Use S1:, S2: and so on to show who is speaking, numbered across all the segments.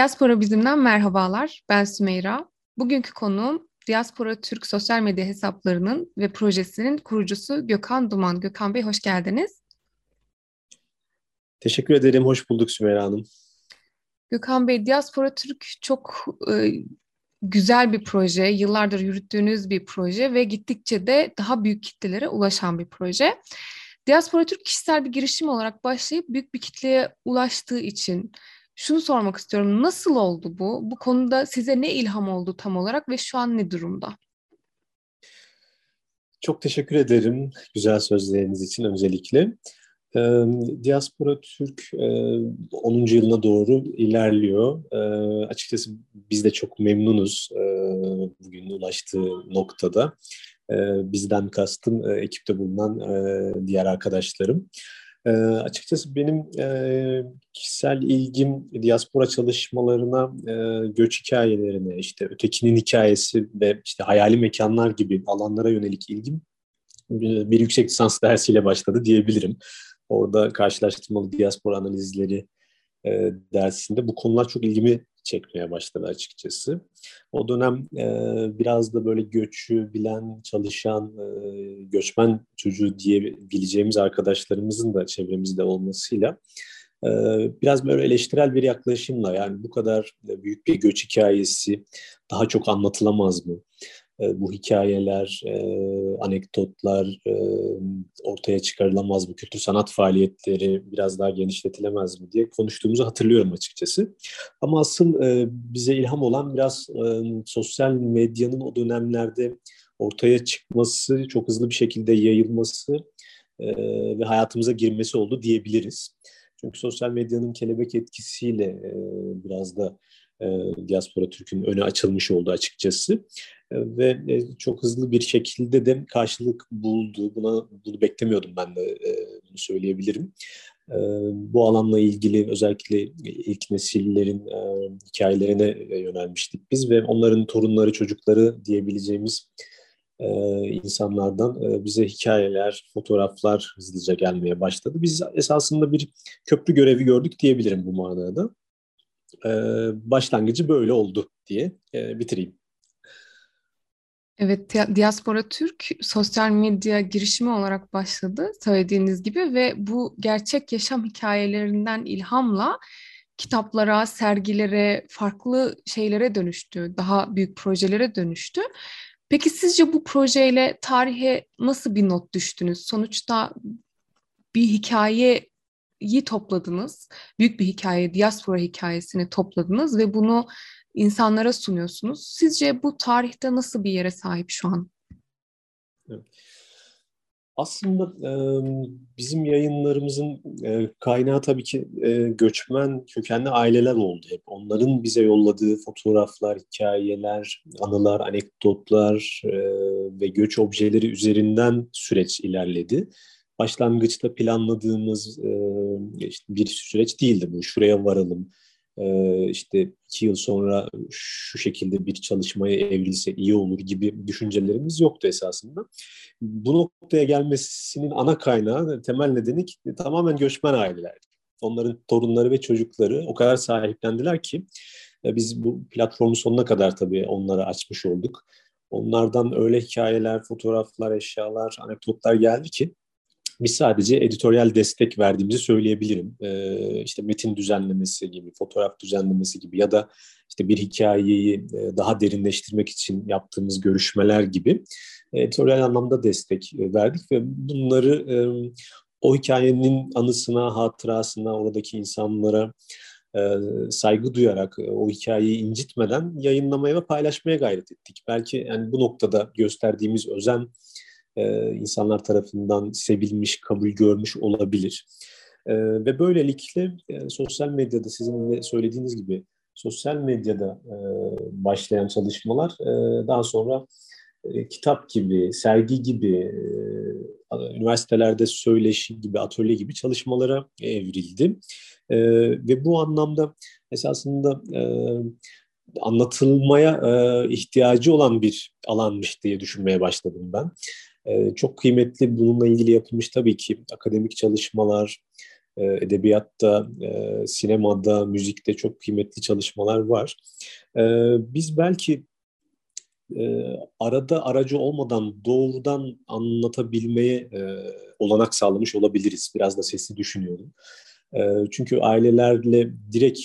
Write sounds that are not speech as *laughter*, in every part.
S1: Diaspora Bizim'den merhabalar. Ben Sümeyra. Bugünkü konuğum Diaspora Türk sosyal medya hesaplarının ve projesinin kurucusu Gökhan Duman. Gökhan Bey hoş geldiniz.
S2: Teşekkür ederim. Hoş bulduk Sümeyra Hanım.
S1: Gökhan Bey, Diaspora Türk çok e, güzel bir proje. Yıllardır yürüttüğünüz bir proje ve gittikçe de daha büyük kitlelere ulaşan bir proje. Diaspora Türk kişisel bir girişim olarak başlayıp büyük bir kitleye ulaştığı için şunu sormak istiyorum. Nasıl oldu bu? Bu konuda size ne ilham oldu tam olarak ve şu an ne durumda?
S2: Çok teşekkür ederim güzel sözleriniz için öncelikle. E, Diaspora Türk e, 10. yılına doğru ilerliyor. E, açıkçası biz de çok memnunuz e, bugün ulaştığı noktada. E, bizden kastım e, ekipte bulunan e, diğer arkadaşlarım. E, açıkçası benim e, kişisel ilgim diaspora çalışmalarına, e, göç hikayelerine, işte ötekinin hikayesi ve işte hayali mekanlar gibi alanlara yönelik ilgim bir yüksek lisans dersiyle başladı diyebilirim. Orada karşılaştırmalı diaspora analizleri e, dersinde bu konular çok ilgimi çekmeye başladı açıkçası. O dönem e, biraz da böyle göçü bilen, çalışan, e, göçmen çocuğu diyebileceğimiz arkadaşlarımızın da çevremizde olmasıyla e, biraz böyle eleştirel bir yaklaşımla yani bu kadar büyük bir göç hikayesi daha çok anlatılamaz mı? E, bu hikayeler, e, anekdotlar e, ortaya çıkarılamaz mı? Kültür sanat faaliyetleri biraz daha genişletilemez mi diye konuştuğumuzu hatırlıyorum açıkçası. Ama asıl e, bize ilham olan biraz sosyal medyanın o dönemlerde ortaya çıkması, çok hızlı bir şekilde yayılması ve hayatımıza girmesi oldu diyebiliriz. Çünkü sosyal medyanın kelebek etkisiyle biraz da e, Diaspora Türk'ün önü açılmış oldu açıkçası. E, ve e, çok hızlı bir şekilde de karşılık buldu. Buna bunu beklemiyordum ben de e, bunu söyleyebilirim. Bu alanla ilgili özellikle ilk nesillerin hikayelerine yönelmiştik biz ve onların torunları, çocukları diyebileceğimiz insanlardan bize hikayeler, fotoğraflar hızlıca gelmeye başladı. Biz esasında bir köprü görevi gördük diyebilirim bu manada e, başlangıcı böyle oldu diye e, bitireyim.
S1: Evet, Diaspora Türk sosyal medya girişimi olarak başladı söylediğiniz gibi ve bu gerçek yaşam hikayelerinden ilhamla kitaplara, sergilere, farklı şeylere dönüştü, daha büyük projelere dönüştü. Peki sizce bu projeyle tarihe nasıl bir not düştünüz? Sonuçta bir hikaye iyi topladınız. Büyük bir hikaye, diaspora hikayesini topladınız ve bunu insanlara sunuyorsunuz. Sizce bu tarihte nasıl bir yere sahip şu an?
S2: Aslında bizim yayınlarımızın kaynağı tabii ki göçmen kökenli aileler oldu hep. Onların bize yolladığı fotoğraflar, hikayeler, anılar, anekdotlar ve göç objeleri üzerinden süreç ilerledi başlangıçta planladığımız e, işte bir süreç değildi bu. Şuraya varalım, e, işte iki yıl sonra şu şekilde bir çalışmaya evrilse iyi olur gibi düşüncelerimiz yoktu esasında. Bu noktaya gelmesinin ana kaynağı, temel nedeni tamamen göçmen aileler. Onların torunları ve çocukları o kadar sahiplendiler ki e, biz bu platformu sonuna kadar tabii onlara açmış olduk. Onlardan öyle hikayeler, fotoğraflar, eşyalar, anekdotlar geldi ki biz sadece editoryal destek verdiğimizi söyleyebilirim. Ee, işte metin düzenlemesi gibi, fotoğraf düzenlemesi gibi ya da işte bir hikayeyi e, daha derinleştirmek için yaptığımız görüşmeler gibi editoryal anlamda destek e, verdik ve bunları e, o hikayenin anısına, hatırasına, oradaki insanlara e, saygı duyarak e, o hikayeyi incitmeden yayınlamaya ve paylaşmaya gayret ettik. Belki yani bu noktada gösterdiğimiz özen e, insanlar tarafından sevilmiş, kabul görmüş olabilir. E, ve böylelikle e, sosyal medyada sizin de söylediğiniz gibi sosyal medyada e, başlayan çalışmalar daha sonra kitap gibi, sergi gibi, üniversitelerde söyleşi gibi, atölye gibi çalışmalara evrildi. Ve bu anlamda esasında anlatılmaya ihtiyacı olan bir alanmış diye düşünmeye başladım ben. Ee, çok kıymetli bununla ilgili yapılmış tabii ki akademik çalışmalar, E, edebiyatta, e, sinemada, müzikte çok kıymetli çalışmalar var. E, biz belki e, arada aracı olmadan doğrudan anlatabilmeye olanak sağlamış olabiliriz. Biraz da sesli düşünüyorum. E, çünkü ailelerle direkt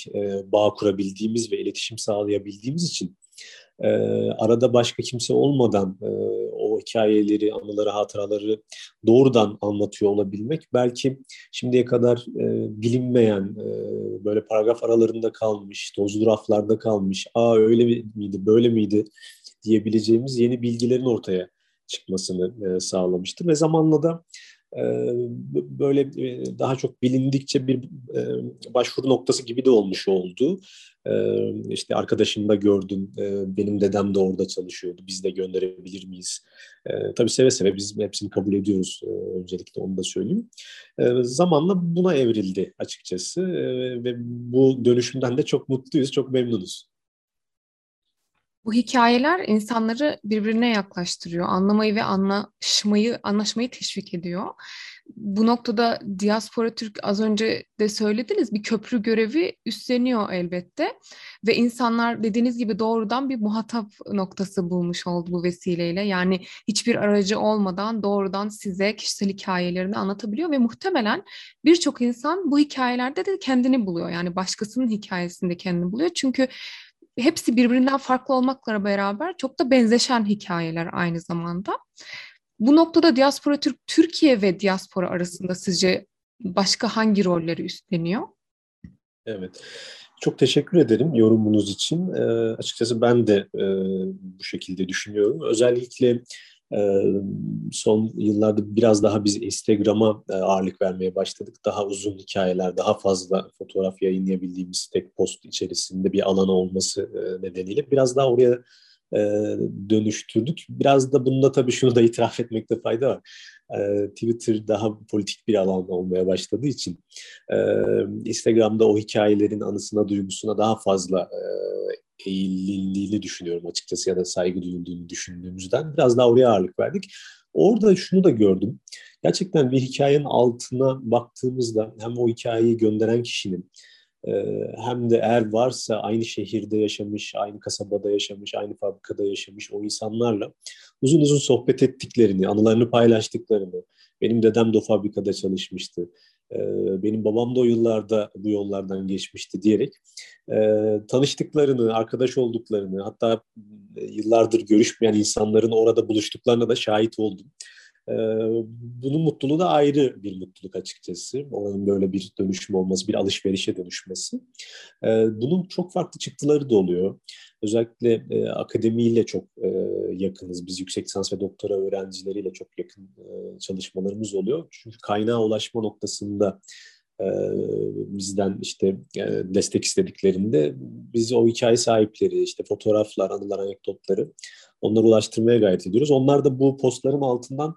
S2: bağ kurabildiğimiz ve iletişim sağlayabildiğimiz için arada başka kimse olmadan hikayeleri, anıları, hatıraları doğrudan anlatıyor olabilmek belki şimdiye kadar e, bilinmeyen, e, böyle paragraf aralarında kalmış, tozlu raflarda kalmış, aa öyle miydi, böyle miydi? diyebileceğimiz yeni bilgilerin ortaya çıkmasını e, sağlamıştır ve zamanla da böyle e, daha çok bilindikçe bir e, başvuru noktası gibi de olmuş oldu. İşte arkadaşım da gördüm, benim dedem de orada çalışıyordu, biz de gönderebilir miyiz? Tabii seve seve biz hepsini kabul ediyoruz, öncelikle onu da söyleyeyim. Zamanla buna evrildi açıkçası ve bu dönüşümden de çok mutluyuz, çok memnunuz.
S1: Bu hikayeler insanları birbirine yaklaştırıyor, anlamayı ve anlaşmayı, anlaşmayı teşvik ediyor. Bu noktada Diaspora Türk az önce de söylediniz bir köprü görevi üstleniyor elbette ve insanlar dediğiniz gibi doğrudan bir muhatap noktası bulmuş oldu bu vesileyle. Yani hiçbir aracı olmadan doğrudan size kişisel hikayelerini anlatabiliyor ve muhtemelen birçok insan bu hikayelerde de kendini buluyor. Yani başkasının hikayesinde kendini buluyor. Çünkü hepsi birbirinden farklı olmakla beraber çok da benzeşen hikayeler aynı zamanda. Bu noktada diaspora Türk Türkiye ve diaspora arasında sizce başka hangi rolleri üstleniyor?
S2: Evet. Çok teşekkür ederim yorumunuz için. E, açıkçası ben de e, bu şekilde düşünüyorum. Özellikle son yıllarda biraz daha biz Instagram'a ağırlık vermeye başladık. Daha uzun hikayeler, daha fazla fotoğraf yayınlayabildiğimiz tek post içerisinde bir alanı olması nedeniyle biraz daha oraya dönüştürdük. Biraz da bunda tabii şunu da itiraf etmekte fayda var. Twitter daha politik bir alan olmaya başladığı için Instagram'da o hikayelerin anısına, duygusuna daha fazla eğilindiğini düşünüyorum açıkçası ya da saygı duyulduğunu düşündüğümüzden biraz daha oraya ağırlık verdik. Orada şunu da gördüm. Gerçekten bir hikayenin altına baktığımızda hem o hikayeyi gönderen kişinin e, hem de eğer varsa aynı şehirde yaşamış, aynı kasabada yaşamış, aynı fabrikada yaşamış o insanlarla uzun uzun sohbet ettiklerini, anılarını paylaştıklarını, benim dedem de o fabrikada çalışmıştı, e, benim babam da o yıllarda bu yollardan geçmişti diyerek e, tanıştıklarını, arkadaş olduklarını hatta e, yıllardır görüşmeyen insanların orada buluştuklarına da şahit oldum. Bunun mutluluğu da ayrı bir mutluluk açıkçası. Onun böyle bir dönüşüm olması, bir alışverişe dönüşmesi. Bunun çok farklı çıktıları da oluyor. Özellikle e, akademiyle çok e, yakınız. Biz yüksek lisans ve doktora öğrencileriyle çok yakın e, çalışmalarımız oluyor. Çünkü kaynağa ulaşma noktasında e, bizden işte e, destek istediklerinde biz o hikaye sahipleri, işte fotoğraflar, anılar, anekdotları onları ulaştırmaya gayret ediyoruz. Onlar da bu postların altından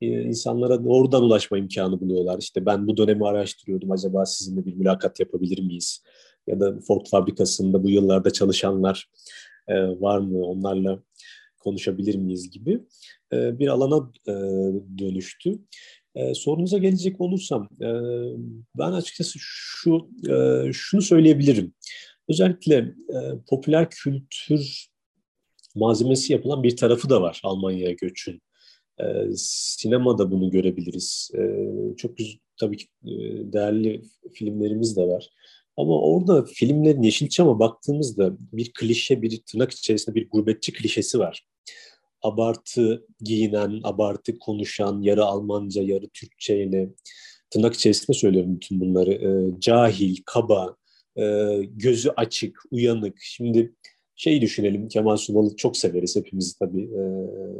S2: e, insanlara doğrudan ulaşma imkanı buluyorlar. İşte ben bu dönemi araştırıyordum. Acaba sizinle bir mülakat yapabilir miyiz? Ya da Ford fabrikasında bu yıllarda çalışanlar e, var mı? Onlarla konuşabilir miyiz gibi e, bir alana e, dönüştü. E, sorunuza gelecek olursam, e, ben açıkçası şu e, şunu söyleyebilirim. Özellikle e, popüler kültür malzemesi yapılan bir tarafı da var Almanya'ya göçün. E, sinemada bunu görebiliriz. E, çok güzel, tabii ki e, değerli filmlerimiz de var. Ama orada filmlerin Yeşilçam'a baktığımızda bir klişe, bir tırnak içerisinde bir gurbetçi klişesi var. Abartı giyinen, abartı konuşan, yarı Almanca, yarı Türkçe ile tırnak içerisinde söylüyorum bütün bunları. E, cahil, kaba, e, gözü açık, uyanık. Şimdi şey düşünelim, Kemal Sunal'ı çok severiz hepimiz tabii. E,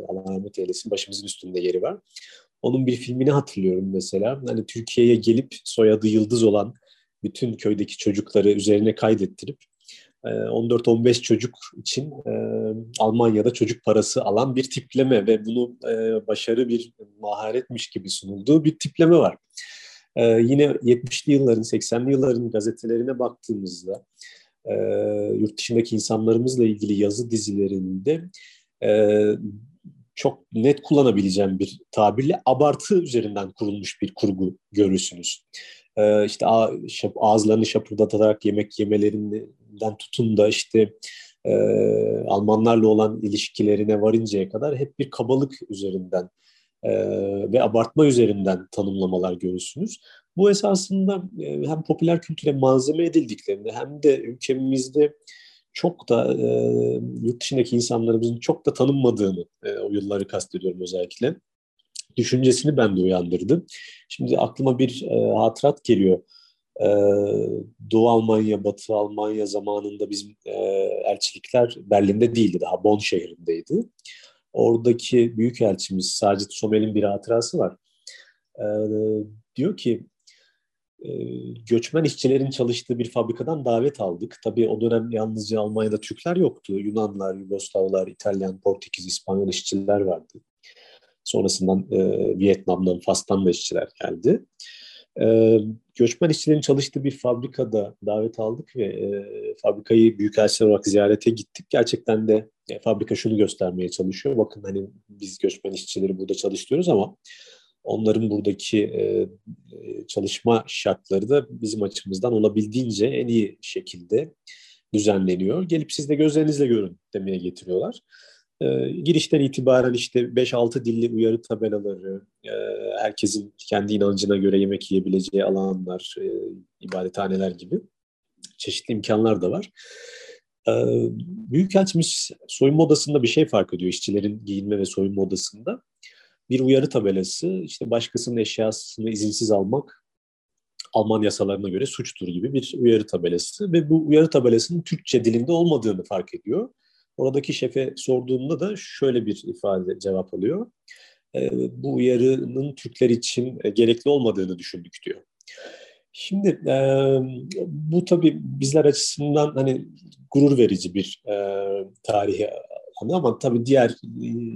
S2: Allah rahmet eylesin, başımızın üstünde yeri var. Onun bir filmini hatırlıyorum mesela. Hani Türkiye'ye gelip soyadı Yıldız olan bütün köydeki çocukları üzerine kaydettirip 14-15 e, çocuk için e, Almanya'da çocuk parası alan bir tipleme ve bunu e, başarı bir maharetmiş gibi sunulduğu bir tipleme var. Yine 70'li yılların, 80'li yılların gazetelerine baktığımızda yurt dışındaki insanlarımızla ilgili yazı dizilerinde çok net kullanabileceğim bir tabirle abartı üzerinden kurulmuş bir kurgu görürsünüz. Ee, işte ağızlarını şapırdatarak yemek yemelerinden tutun da işte e, Almanlarla olan ilişkilerine varıncaya kadar hep bir kabalık üzerinden e, ve abartma üzerinden tanımlamalar görürsünüz. Bu esasında e, hem popüler kültüre malzeme edildiklerinde hem de ülkemizde çok da e, yurt dışındaki insanlarımızın çok da tanınmadığını e, o yılları kastediyorum özellikle. Düşüncesini ben de uyandırdı. Şimdi aklıma bir e, hatırat geliyor. E, Doğu Almanya, Batı Almanya zamanında bizim e, elçilikler Berlin'de değildi, daha Bonn şehrindeydi. Oradaki büyükelçimiz Sacit Somel'in bir hatırası var. E, diyor ki göçmen işçilerin çalıştığı bir fabrikadan davet aldık. Tabii o dönem yalnızca Almanya'da Türkler yoktu. Yunanlar, Yugoslavlar, İtalyan, Portekiz, İspanyol işçiler vardı. Sonrasından e, Vietnam'dan, Fas'tan da işçiler geldi. E, göçmen işçilerin çalıştığı bir fabrikada davet aldık ve e, fabrikayı büyükelçiler olarak ziyarete gittik. Gerçekten de e, fabrika şunu göstermeye çalışıyor. Bakın hani biz göçmen işçileri burada çalıştırıyoruz ama onların buradaki e, e, çalışma şartları da bizim açımızdan olabildiğince en iyi şekilde düzenleniyor. Gelip siz de gözlerinizle görün demeye getiriyorlar. E, girişten itibaren işte 5-6 dilli uyarı tabelaları, e, herkesin kendi inancına göre yemek yiyebileceği alanlar, e, ibadethaneler gibi çeşitli imkanlar da var. E, Büyükelçimiz soyunma odasında bir şey fark ediyor işçilerin giyinme ve soyunma odasında bir uyarı tabelası işte başkasının eşyasını izinsiz almak Alman yasalarına göre suçtur gibi bir uyarı tabelası ve bu uyarı tabelasının Türkçe dilinde olmadığını fark ediyor. Oradaki şefe sorduğumda da şöyle bir ifade cevap alıyor. E, bu uyarının Türkler için e, gerekli olmadığını düşündük diyor. Şimdi e, bu tabii bizler açısından hani gurur verici bir e, tarihi konu ama tabii diğer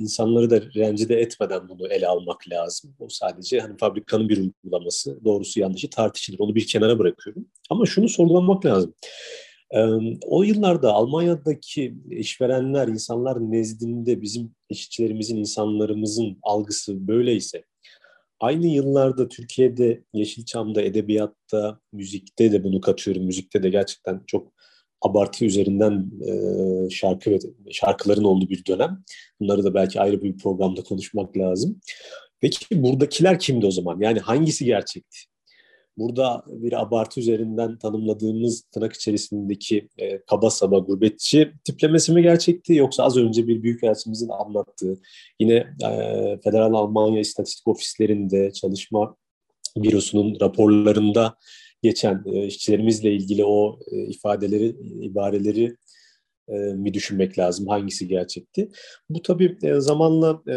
S2: insanları da rencide etmeden bunu ele almak lazım. O sadece hani fabrikanın bir uygulaması, doğrusu yanlışı tartışılır. Onu bir kenara bırakıyorum. Ama şunu sorgulamak lazım. O yıllarda Almanya'daki işverenler, insanlar nezdinde bizim işçilerimizin, insanlarımızın algısı böyleyse, aynı yıllarda Türkiye'de Yeşilçam'da, edebiyatta, müzikte de bunu katıyorum. Müzikte de gerçekten çok abartı üzerinden e, şarkı ve şarkıların olduğu bir dönem. Bunları da belki ayrı bir programda konuşmak lazım. Peki buradakiler kimdi o zaman? Yani hangisi gerçekti? Burada bir abartı üzerinden tanımladığımız tırnak içerisindeki e, kaba saba gurbetçi tiplemesi mi gerçekti yoksa az önce bir büyükelçimizin anlattığı yine e, Federal Almanya İstatistik Ofislerinde çalışma bürosunun raporlarında geçen e, işçilerimizle ilgili o e, ifadeleri, ibareleri e, mi düşünmek lazım? Hangisi gerçekti? Bu tabii e, zamanla e,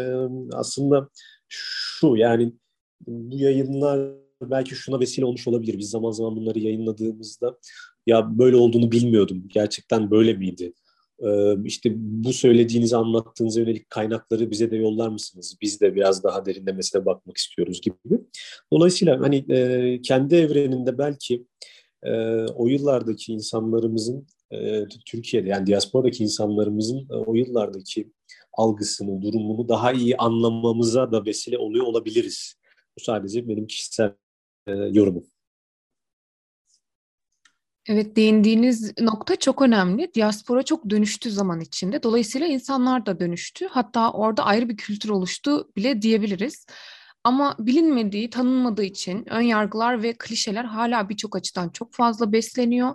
S2: aslında şu yani bu yayınlar belki şuna vesile olmuş olabilir. Biz zaman zaman bunları yayınladığımızda ya böyle olduğunu bilmiyordum. Gerçekten böyle miydi? Ee, işte bu söylediğinizi anlattığınıza yönelik kaynakları bize de yollar mısınız? Biz de biraz daha derinlemesine bakmak istiyoruz gibi. Dolayısıyla hani e, kendi evreninde belki e, o yıllardaki insanlarımızın e, Türkiye'de yani diasporadaki insanlarımızın o yıllardaki algısını, durumunu daha iyi anlamamıza da vesile oluyor olabiliriz. Bu sadece benim kişisel yorumum.
S1: Evet değindiğiniz nokta çok önemli. Diaspora çok dönüştü zaman içinde. Dolayısıyla insanlar da dönüştü. Hatta orada ayrı bir kültür oluştu bile diyebiliriz. Ama bilinmediği, tanınmadığı için ön yargılar ve klişeler hala birçok açıdan çok fazla besleniyor.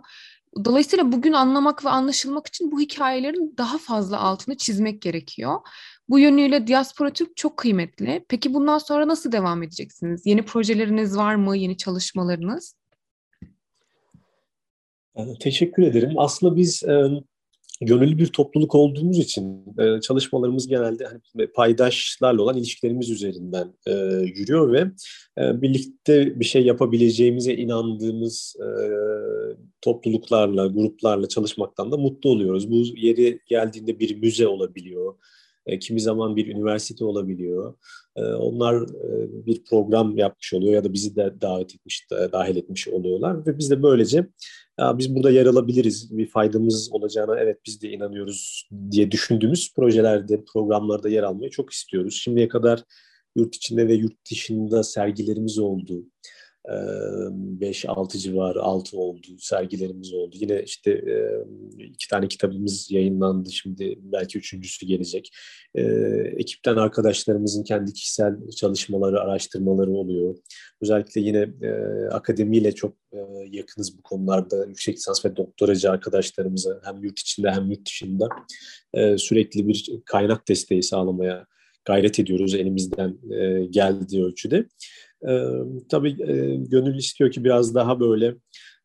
S1: Dolayısıyla bugün anlamak ve anlaşılmak için bu hikayelerin daha fazla altını çizmek gerekiyor. Bu yönüyle Diaspora Türk çok kıymetli. Peki bundan sonra nasıl devam edeceksiniz? Yeni projeleriniz var mı? Yeni çalışmalarınız?
S2: Teşekkür ederim. Aslında biz e, gönüllü bir topluluk olduğumuz için e, çalışmalarımız genelde hani, paydaşlarla olan ilişkilerimiz üzerinden e, yürüyor ve e, birlikte bir şey yapabileceğimize inandığımız e, topluluklarla, gruplarla çalışmaktan da mutlu oluyoruz. Bu yeri geldiğinde bir müze olabiliyor, e, kimi zaman bir üniversite olabiliyor. E, onlar e, bir program yapmış oluyor ya da bizi de davet etmiş, dahil etmiş oluyorlar ve biz de böylece ya biz burada yer alabiliriz, bir faydamız olacağına evet biz de inanıyoruz diye düşündüğümüz projelerde, programlarda yer almayı çok istiyoruz. Şimdiye kadar yurt içinde ve yurt dışında sergilerimiz oldu. 5-6 civarı 6 oldu sergilerimiz oldu. Yine işte iki tane kitabımız yayınlandı şimdi belki üçüncüsü gelecek. Ekipten arkadaşlarımızın kendi kişisel çalışmaları, araştırmaları oluyor. Özellikle yine akademiyle çok yakınız bu konularda. Yüksek lisans ve doktoracı arkadaşlarımıza hem yurt içinde hem yurt dışında sürekli bir kaynak desteği sağlamaya gayret ediyoruz elimizden geldiği ölçüde. E, tabii e, gönül istiyor ki biraz daha böyle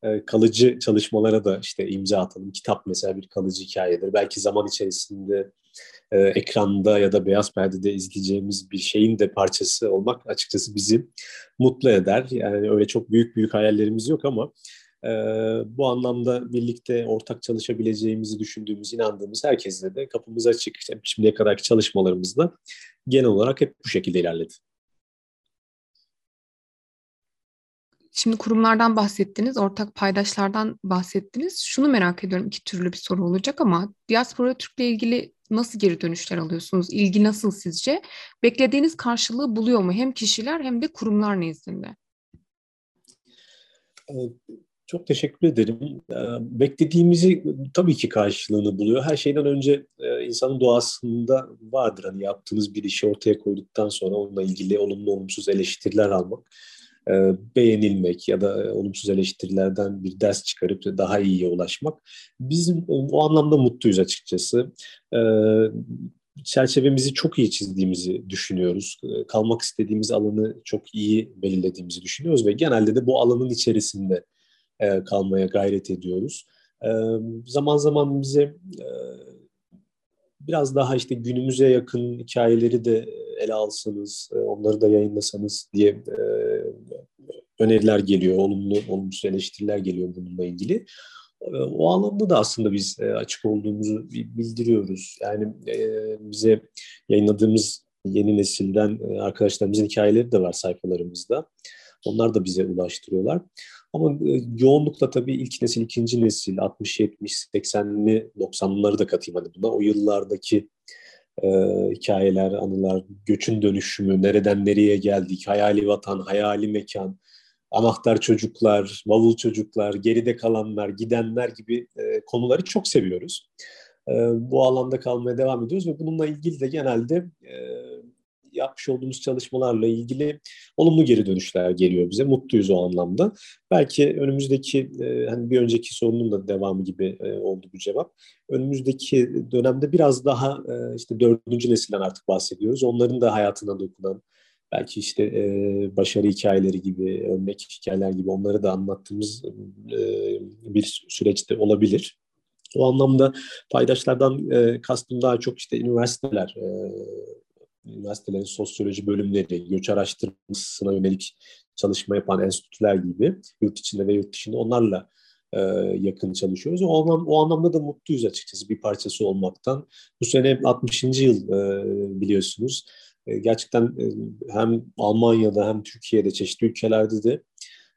S2: e, kalıcı çalışmalara da işte imza atalım. Kitap mesela bir kalıcı hikayedir. Belki zaman içerisinde e, ekranda ya da beyaz perdede izleyeceğimiz bir şeyin de parçası olmak açıkçası bizi mutlu eder. Yani öyle çok büyük büyük hayallerimiz yok ama e, bu anlamda birlikte ortak çalışabileceğimizi düşündüğümüz, inandığımız herkesle de kapımız açık. Şimdiye kadarki çalışmalarımızda genel olarak hep bu şekilde ilerledi.
S1: Şimdi kurumlardan bahsettiniz, ortak paydaşlardan bahsettiniz. Şunu merak ediyorum, iki türlü bir soru olacak ama Diaspora Türk'le ilgili nasıl geri dönüşler alıyorsunuz? İlgi nasıl sizce? Beklediğiniz karşılığı buluyor mu hem kişiler hem de kurumlar nezdinde?
S2: Çok teşekkür ederim. Beklediğimizi tabii ki karşılığını buluyor. Her şeyden önce insanın doğasında vardır. Hani yaptığınız bir işi ortaya koyduktan sonra onunla ilgili olumlu olumsuz eleştiriler almak e, beğenilmek ya da olumsuz eleştirilerden bir ders çıkarıp daha iyiye ulaşmak. Biz o anlamda mutluyuz açıkçası. E, çerçevemizi çok iyi çizdiğimizi düşünüyoruz. E, kalmak istediğimiz alanı çok iyi belirlediğimizi düşünüyoruz ve genelde de bu alanın içerisinde kalmaya gayret ediyoruz. Zaman zaman bize biraz daha işte günümüze yakın hikayeleri de ele alsanız, onları da yayınlasanız diye öneriler geliyor, olumlu, olumsuz eleştiriler geliyor bununla ilgili. O anlamda da aslında biz açık olduğumuzu bildiriyoruz. Yani bize yayınladığımız yeni nesilden arkadaşlarımızın hikayeleri de var sayfalarımızda. Onlar da bize ulaştırıyorlar. Ama yoğunlukla tabii ilk nesil, ikinci nesil, 60, 70, 80'li, 90'ları da katayım hadi buna. O yıllardaki e, hikayeler, anılar, göçün dönüşümü, nereden nereye geldik, hayali vatan, hayali mekan, anahtar çocuklar, bavul çocuklar, geride kalanlar, gidenler gibi e, konuları çok seviyoruz. E, bu alanda kalmaya devam ediyoruz ve bununla ilgili de genelde e, yapmış olduğumuz çalışmalarla ilgili olumlu geri dönüşler geliyor bize. Mutluyuz o anlamda. Belki önümüzdeki e, hani bir önceki sorunun da devamı gibi e, oldu bu cevap. Önümüzdeki dönemde biraz daha e, işte dördüncü nesilden artık bahsediyoruz. Onların da hayatına dokunan belki işte e, başarı hikayeleri gibi, örnek hikayeler gibi onları da anlattığımız e, bir süreçte olabilir. O anlamda paydaşlardan e, kastım daha çok işte üniversiteler, e, üniversitelerin sosyoloji bölümleri, göç araştırmasına yönelik çalışma yapan enstitüler gibi yurt içinde ve yurt dışında onlarla e, yakın çalışıyoruz. O, anlam, o anlamda da mutluyuz açıkçası bir parçası olmaktan. Bu sene 60. yıl e, biliyorsunuz. E, gerçekten e, hem Almanya'da hem Türkiye'de çeşitli ülkelerde de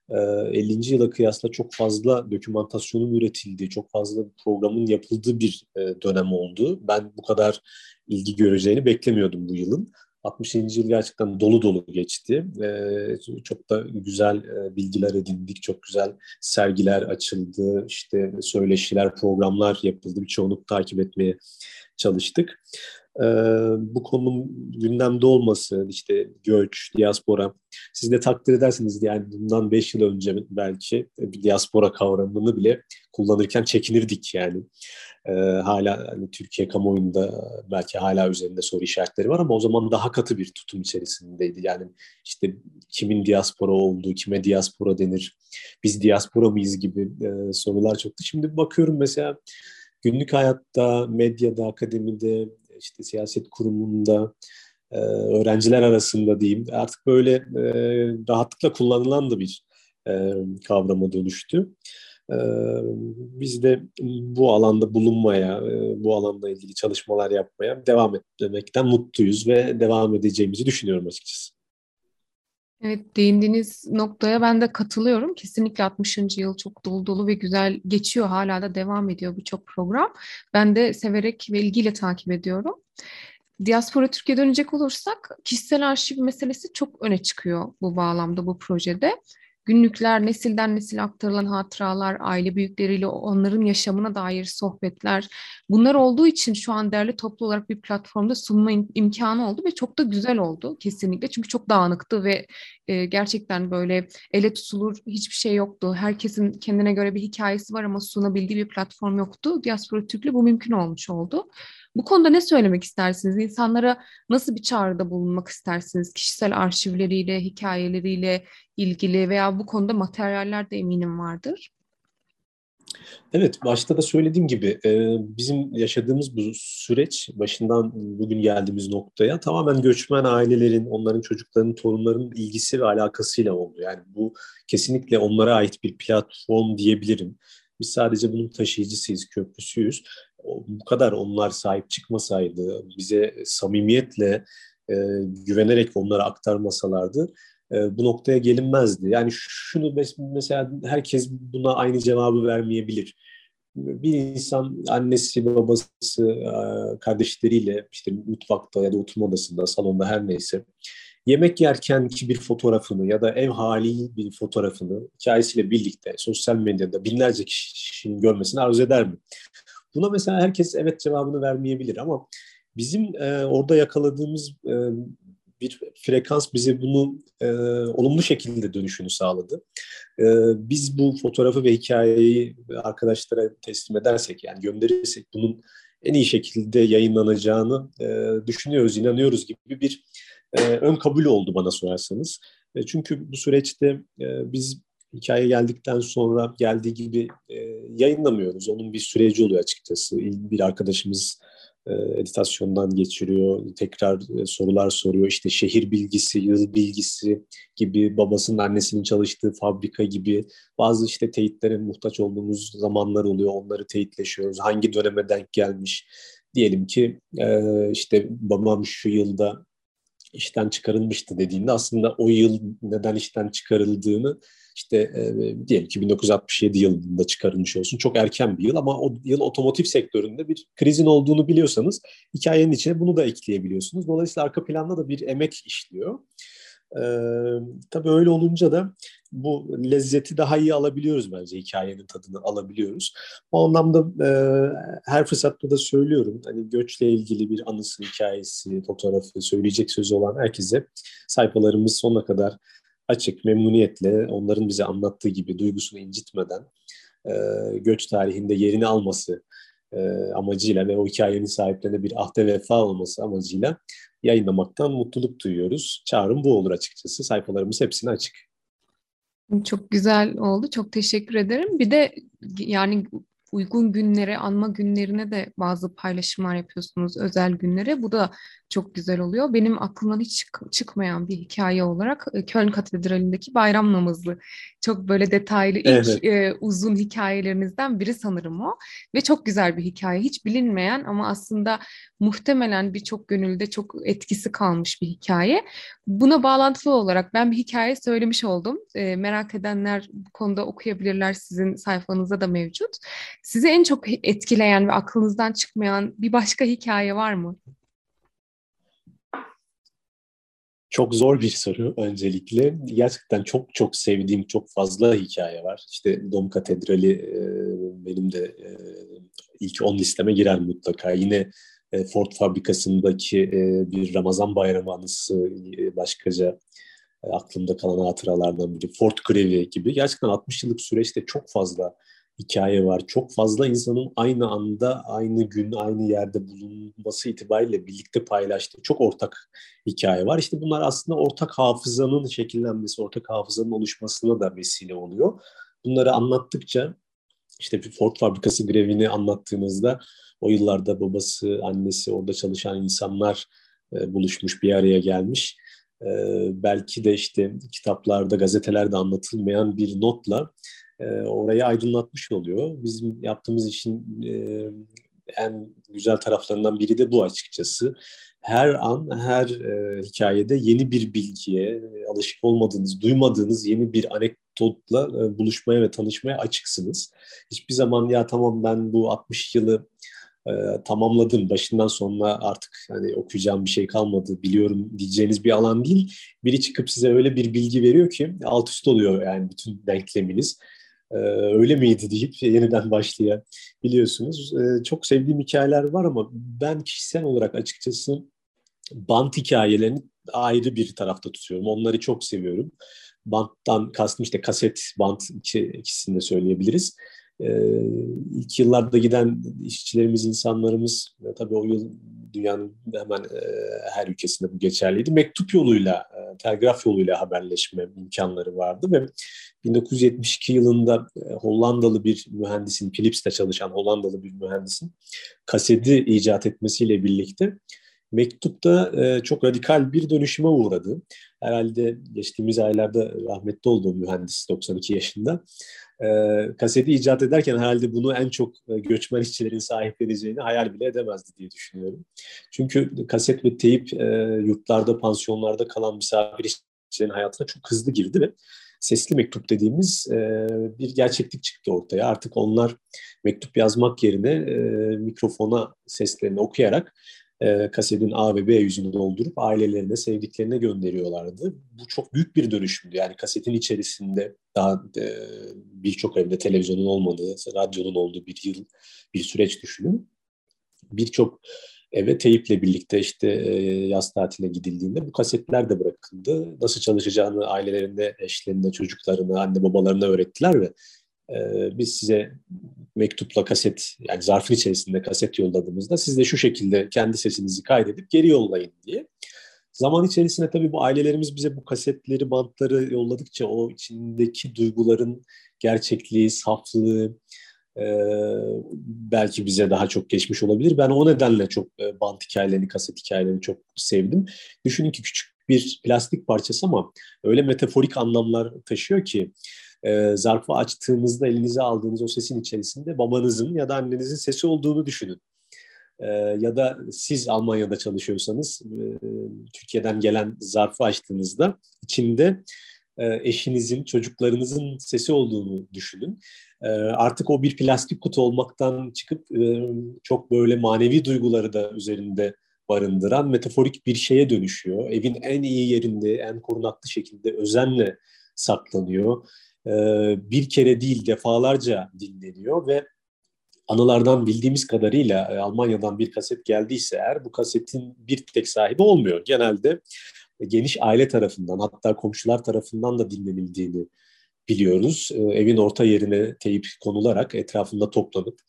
S2: 50. E, yıla kıyasla çok fazla dokümantasyonun üretildiği, çok fazla programın yapıldığı bir dönem oldu. Ben bu kadar ilgi göreceğini beklemiyordum bu yılın. 60. yıl gerçekten dolu dolu geçti. çok da güzel bilgiler edindik, çok güzel sergiler açıldı, işte söyleşiler, programlar yapıldı. Birçoğunu takip etmeye çalıştık e, bu konunun gündemde olması, işte göç, diaspora, siz de takdir edersiniz yani bundan 5 yıl önce belki bir diaspora kavramını bile kullanırken çekinirdik yani. E, hala hani Türkiye kamuoyunda belki hala üzerinde soru işaretleri var ama o zaman daha katı bir tutum içerisindeydi. Yani işte kimin diaspora olduğu, kime diaspora denir, biz diaspora mıyız gibi e, sorular çoktu. Şimdi bakıyorum mesela günlük hayatta, medyada, akademide, işte siyaset kurumunda, e, öğrenciler arasında diyeyim artık böyle e, rahatlıkla kullanılan da bir e, kavrama dönüştü. E, biz de bu alanda bulunmaya, e, bu alanda ilgili çalışmalar yapmaya devam etmekten mutluyuz ve devam edeceğimizi düşünüyorum açıkçası.
S1: Evet değindiğiniz noktaya ben de katılıyorum. Kesinlikle 60. yıl çok dolu dolu ve güzel geçiyor. Hala da devam ediyor birçok program. Ben de severek ve ilgiyle takip ediyorum. Diaspora Türkiye dönecek olursak kişisel arşiv meselesi çok öne çıkıyor bu bağlamda bu projede. Günlükler, nesilden nesile aktarılan hatıralar, aile büyükleriyle onların yaşamına dair sohbetler. Bunlar olduğu için şu an derli toplu olarak bir platformda sunma imkanı oldu ve çok da güzel oldu kesinlikle. Çünkü çok dağınıktı ve e, gerçekten böyle ele tutulur hiçbir şey yoktu. Herkesin kendine göre bir hikayesi var ama sunabildiği bir platform yoktu. Diaspora Türk'le bu mümkün olmuş oldu. Bu konuda ne söylemek istersiniz? İnsanlara nasıl bir çağrıda bulunmak istersiniz? Kişisel arşivleriyle, hikayeleriyle ilgili veya bu konuda materyaller de eminim vardır.
S2: Evet, başta da söylediğim gibi e, bizim yaşadığımız bu süreç başından bugün geldiğimiz noktaya tamamen göçmen ailelerin, onların çocuklarının, torunlarının ilgisi ve alakasıyla oldu. Yani bu kesinlikle onlara ait bir platform diyebilirim. Biz sadece bunun taşıyıcısıyız, köprüsüyüz bu kadar onlar sahip çıkmasaydı, bize samimiyetle e, güvenerek onlara aktarmasalardı e, bu noktaya gelinmezdi. Yani şunu mesela herkes buna aynı cevabı vermeyebilir. Bir insan annesi, babası, e, kardeşleriyle işte mutfakta ya da oturma odasında, salonda her neyse yemek yerken ki bir fotoğrafını ya da ev hali bir fotoğrafını hikayesiyle birlikte sosyal medyada binlerce kişinin görmesini arzu eder mi? Buna mesela herkes evet cevabını vermeyebilir ama bizim e, orada yakaladığımız e, bir frekans bize bunu e, olumlu şekilde dönüşünü sağladı. E, biz bu fotoğrafı ve hikayeyi arkadaşlara teslim edersek yani gönderirsek bunun en iyi şekilde yayınlanacağını e, düşünüyoruz, inanıyoruz gibi bir e, ön kabul oldu bana sorarsanız. E, çünkü bu süreçte e, biz hikaye geldikten sonra geldiği gibi e, yayınlamıyoruz. Onun bir süreci oluyor açıkçası. Bir arkadaşımız e, editasyondan geçiriyor, tekrar e, sorular soruyor. İşte şehir bilgisi, yıl bilgisi gibi, babasının annesinin çalıştığı fabrika gibi bazı işte teyitlere muhtaç olduğumuz zamanlar oluyor. Onları teyitleşiyoruz. Hangi döneme denk gelmiş? Diyelim ki e, işte babam şu yılda işten çıkarılmıştı dediğinde aslında o yıl neden işten çıkarıldığını işte e, diyelim ki 1967 yılında çıkarılmış olsun. Çok erken bir yıl ama o yıl otomotiv sektöründe bir krizin olduğunu biliyorsanız hikayenin içine bunu da ekleyebiliyorsunuz. Dolayısıyla arka planda da bir emek işliyor. Ee, tabii öyle olunca da bu lezzeti daha iyi alabiliyoruz bence hikayenin tadını alabiliyoruz. O anlamda e, her fırsatta da söylüyorum hani göçle ilgili bir anısı, hikayesi, fotoğrafı, söyleyecek sözü olan herkese sayfalarımız sonuna kadar açık, memnuniyetle onların bize anlattığı gibi duygusunu incitmeden e, göç tarihinde yerini alması e, amacıyla ve o hikayenin sahiplerine bir ahde vefa olması amacıyla yayınlamaktan mutluluk duyuyoruz. Çağrım bu olur açıkçası. Sayfalarımız hepsine açık.
S1: Çok güzel oldu. Çok teşekkür ederim. Bir de yani uygun günlere, anma günlerine de bazı paylaşımlar yapıyorsunuz, özel günlere. Bu da çok güzel oluyor. Benim aklımdan hiç çıkmayan bir hikaye olarak e, Köln Katedrali'ndeki bayram namazı. Çok böyle detaylı ilk evet. e, uzun hikayelerinizden biri sanırım o. Ve çok güzel bir hikaye. Hiç bilinmeyen ama aslında muhtemelen birçok gönülde çok etkisi kalmış bir hikaye. Buna bağlantılı olarak ben bir hikaye söylemiş oldum. E, merak edenler bu konuda okuyabilirler. Sizin sayfanızda da mevcut. Sizi en çok etkileyen ve aklınızdan çıkmayan bir başka hikaye var mı?
S2: Çok zor bir soru öncelikle. Gerçekten çok çok sevdiğim çok fazla hikaye var. İşte Dom Katedrali e, benim de e, ilk 10 listeme girer mutlaka. Yine e, Ford fabrikasındaki bir Ramazan bayramı anısı başkaca aklımda kalan hatıralardan biri. Ford grevi gibi. Gerçekten 60 yıllık süreçte çok fazla hikaye var. Çok fazla insanın aynı anda, aynı gün, aynı yerde bulunması itibariyle birlikte paylaştığı çok ortak hikaye var. İşte bunlar aslında ortak hafızanın şekillenmesi, ortak hafızanın oluşmasına da vesile oluyor. Bunları anlattıkça işte bir Ford fabrikası grevini anlattığınızda o yıllarda babası, annesi, orada çalışan insanlar e, buluşmuş, bir araya gelmiş. E, belki de işte kitaplarda, gazetelerde anlatılmayan bir notla orayı aydınlatmış oluyor. Bizim yaptığımız işin en güzel taraflarından biri de bu açıkçası. her an, her hikayede yeni bir bilgiye, alışık olmadığınız, duymadığınız yeni bir anekdotla buluşmaya ve tanışmaya açıksınız. Hiçbir zaman ya tamam ben bu 60 yılı tamamladım, başından sonuna artık hani okuyacağım bir şey kalmadı, biliyorum diyeceğiniz bir alan değil. Biri çıkıp size öyle bir bilgi veriyor ki alt üst oluyor yani bütün denkleminiz. Ee, öyle miydi deyip *laughs* yeniden başlayabiliyorsunuz. Ee, çok sevdiğim hikayeler var ama ben kişisel olarak açıkçası bant hikayelerini ayrı bir tarafta tutuyorum. Onları çok seviyorum. Banttan kastım işte kaset, bant iki, ikisini de söyleyebiliriz. Ee, ilk yıllarda giden işçilerimiz, insanlarımız tabii o yıl dünyanın hemen e, her ülkesinde bu geçerliydi. Mektup yoluyla, e, telgraf yoluyla haberleşme imkanları vardı ve 1972 yılında e, Hollandalı bir mühendisin, Philips'te çalışan Hollandalı bir mühendisin kaseti icat etmesiyle birlikte mektupta e, çok radikal bir dönüşüme uğradı. Herhalde geçtiğimiz aylarda rahmetli oldu mühendis 92 yaşında e, kaseti icat ederken herhalde bunu en çok e, göçmen işçilerin sahipleneceğini hayal bile edemezdi diye düşünüyorum. Çünkü kaset ve teyip e, yurtlarda, pansiyonlarda kalan misafir işçilerin hayatına çok hızlı girdi ve sesli mektup dediğimiz e, bir gerçeklik çıktı ortaya. Artık onlar mektup yazmak yerine e, mikrofona seslerini okuyarak e, kasetin A ve B yüzünü doldurup ailelerine, sevdiklerine gönderiyorlardı. Bu çok büyük bir dönüşümdü. Yani kasetin içerisinde daha e, birçok evde televizyonun olmadığı, radyonun olduğu bir yıl, bir süreç düşünün. Birçok eve teyiple birlikte işte e, yaz tatiline gidildiğinde bu kasetler de bırakıldı. Nasıl çalışacağını ailelerinde, eşlerinde, çocuklarına, anne babalarına öğrettiler ve e, biz size mektupla kaset yani zarfın içerisinde kaset yolladığımızda siz de şu şekilde kendi sesinizi kaydedip geri yollayın diye. Zaman içerisinde tabii bu ailelerimiz bize bu kasetleri, bantları yolladıkça o içindeki duyguların gerçekliği, saflığı e, belki bize daha çok geçmiş olabilir. Ben o nedenle çok e, bant hikayelerini, kaset hikayelerini çok sevdim. Düşünün ki küçük bir plastik parçası ama öyle metaforik anlamlar taşıyor ki e, zarfı açtığınızda elinize aldığınız o sesin içerisinde babanızın ya da annenizin sesi olduğunu düşünün. E, ya da siz Almanya'da çalışıyorsanız e, Türkiye'den gelen zarfı açtığınızda içinde e, eşinizin, çocuklarınızın sesi olduğunu düşünün. E, artık o bir plastik kutu olmaktan çıkıp e, çok böyle manevi duyguları da üzerinde barındıran metaforik bir şeye dönüşüyor. Evin en iyi yerinde, en korunaklı şekilde özenle saklanıyor. Ee, bir kere değil defalarca dinleniyor ve anılardan bildiğimiz kadarıyla e, Almanya'dan bir kaset geldiyse eğer bu kasetin bir tek sahibi olmuyor. Genelde geniş aile tarafından hatta komşular tarafından da dinlenildiğini biliyoruz. Ee, evin orta yerine teyip konularak etrafında toplanıp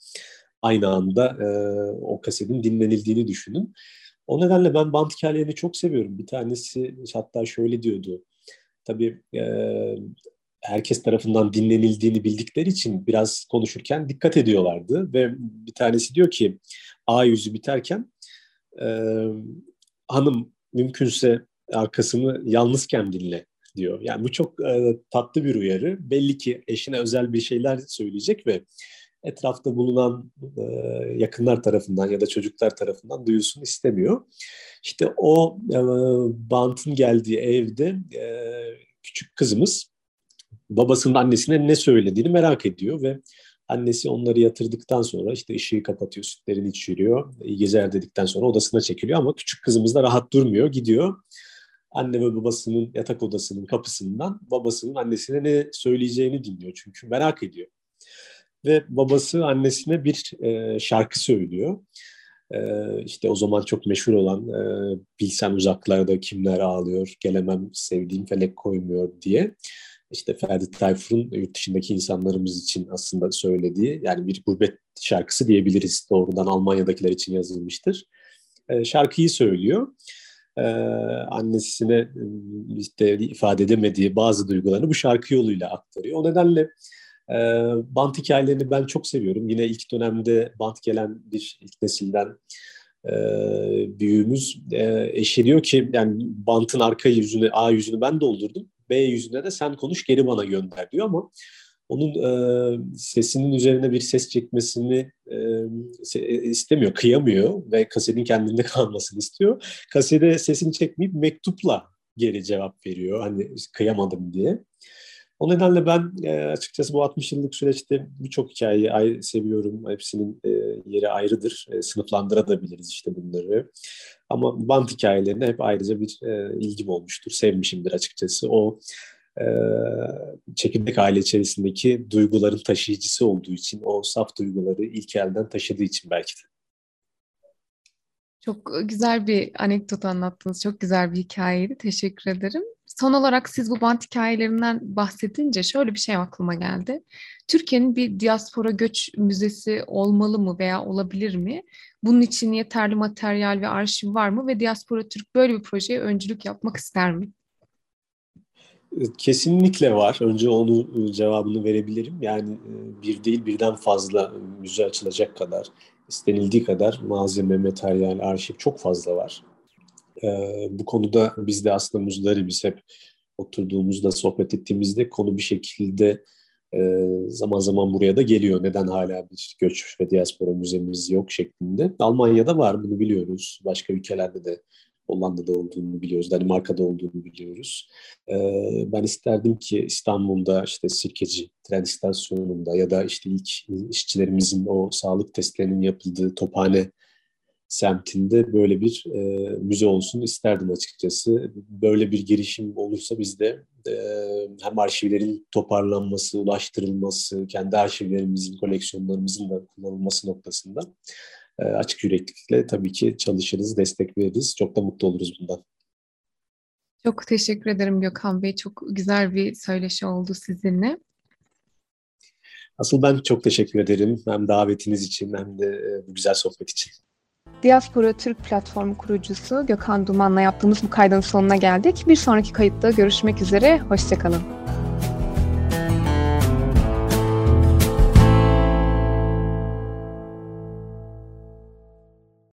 S2: aynı anda e, o kasetin dinlenildiğini düşünün. O nedenle ben band hikayelerini çok seviyorum. Bir tanesi hatta şöyle diyordu. Tabii e, herkes tarafından dinlenildiğini bildikleri için biraz konuşurken dikkat ediyorlardı ve bir tanesi diyor ki A yüzü biterken e, hanım mümkünse arkasını yalnızken dinle diyor. Yani bu çok e, tatlı bir uyarı. Belli ki eşine özel bir şeyler söyleyecek ve etrafta bulunan e, yakınlar tarafından ya da çocuklar tarafından duyulsun istemiyor. İşte o e, bantın geldiği evde e, küçük kızımız babasının annesine ne söylediğini merak ediyor ve annesi onları yatırdıktan sonra işte ışığı kapatıyor, sütlerini içiriyor, iyi gezer dedikten sonra odasına çekiliyor ama küçük kızımız da rahat durmuyor, gidiyor. Anne ve babasının yatak odasının kapısından babasının annesine ne söyleyeceğini dinliyor çünkü merak ediyor. Ve babası annesine bir e, şarkı söylüyor. E, işte o zaman çok meşhur olan e, Bilsen uzaklarda kimler ağlıyor, gelemem sevdiğim felek koymuyor diye işte Ferdi Tayfur'un yurt dışındaki insanlarımız için aslında söylediği yani bir gurbet şarkısı diyebiliriz. Doğrudan Almanya'dakiler için yazılmıştır. E, şarkıyı söylüyor. E, annesine e, işte ifade edemediği bazı duygularını bu şarkı yoluyla aktarıyor. O nedenle e, bant hikayelerini ben çok seviyorum. Yine ilk dönemde bant gelen bir ilk nesilden e, büyüğümüz e, eşi diyor ki yani bantın arka yüzünü A yüzünü ben doldurdum. B yüzünde de sen konuş geri bana gönder diyor ama onun e, sesinin üzerine bir ses çekmesini e, istemiyor, kıyamıyor ve kasetin kendinde *laughs* kalmasını istiyor. Kasede sesini çekmeyip mektupla geri cevap veriyor. Hani kıyamadım diye. O nedenle ben e, açıkçası bu 60 yıllık süreçte birçok hikayeyi ayrı, seviyorum. Hepsinin e, yeri ayrıdır. E, sınıflandırabiliriz işte bunları. Ama band hikayelerine hep ayrıca bir e, ilgim olmuştur. Sevmişimdir açıkçası. O e, çekirdek aile içerisindeki duyguların taşıyıcısı olduğu için, o saf duyguları ilk elden taşıdığı için belki de.
S1: Çok güzel bir anekdot anlattınız. Çok güzel bir hikayeydi. Teşekkür ederim. Son olarak siz bu bant hikayelerinden bahsedince şöyle bir şey aklıma geldi. Türkiye'nin bir diaspora göç müzesi olmalı mı veya olabilir mi? Bunun için yeterli materyal ve arşiv var mı? Ve Diaspora Türk böyle bir projeye öncülük yapmak ister mi?
S2: Kesinlikle var. Önce onu cevabını verebilirim. Yani bir değil birden fazla müze açılacak kadar, istenildiği kadar malzeme, materyal, arşiv çok fazla var. Bu konuda biz de aslında müzeleri biz hep oturduğumuzda, sohbet ettiğimizde konu bir şekilde zaman zaman buraya da geliyor. Neden hala bir göç ve diaspora müzemiz yok şeklinde. Almanya'da var bunu biliyoruz. Başka ülkelerde de Hollanda'da olduğunu biliyoruz, Danimarka'da olduğunu biliyoruz. Ben isterdim ki İstanbul'da işte Sirkeci tren istasyonunda ya da işte ilk işçilerimizin o sağlık testlerinin yapıldığı Tophane semtinde böyle bir e, müze olsun isterdim açıkçası. Böyle bir girişim olursa biz de e, hem arşivlerin toparlanması, ulaştırılması, kendi arşivlerimizin, koleksiyonlarımızın da kullanılması noktasında açık yüreklilikle tabii ki çalışırız, destek veririz. Çok da mutlu oluruz bundan.
S1: Çok teşekkür ederim Gökhan Bey. Çok güzel bir söyleşi oldu sizinle.
S2: Asıl ben çok teşekkür ederim. Hem davetiniz için hem de e, bu güzel sohbet için.
S1: Diaspora Türk platformu kurucusu Gökhan Duman'la yaptığımız bu kaydın sonuna geldik. Bir sonraki kayıtta görüşmek üzere. Hoşçakalın.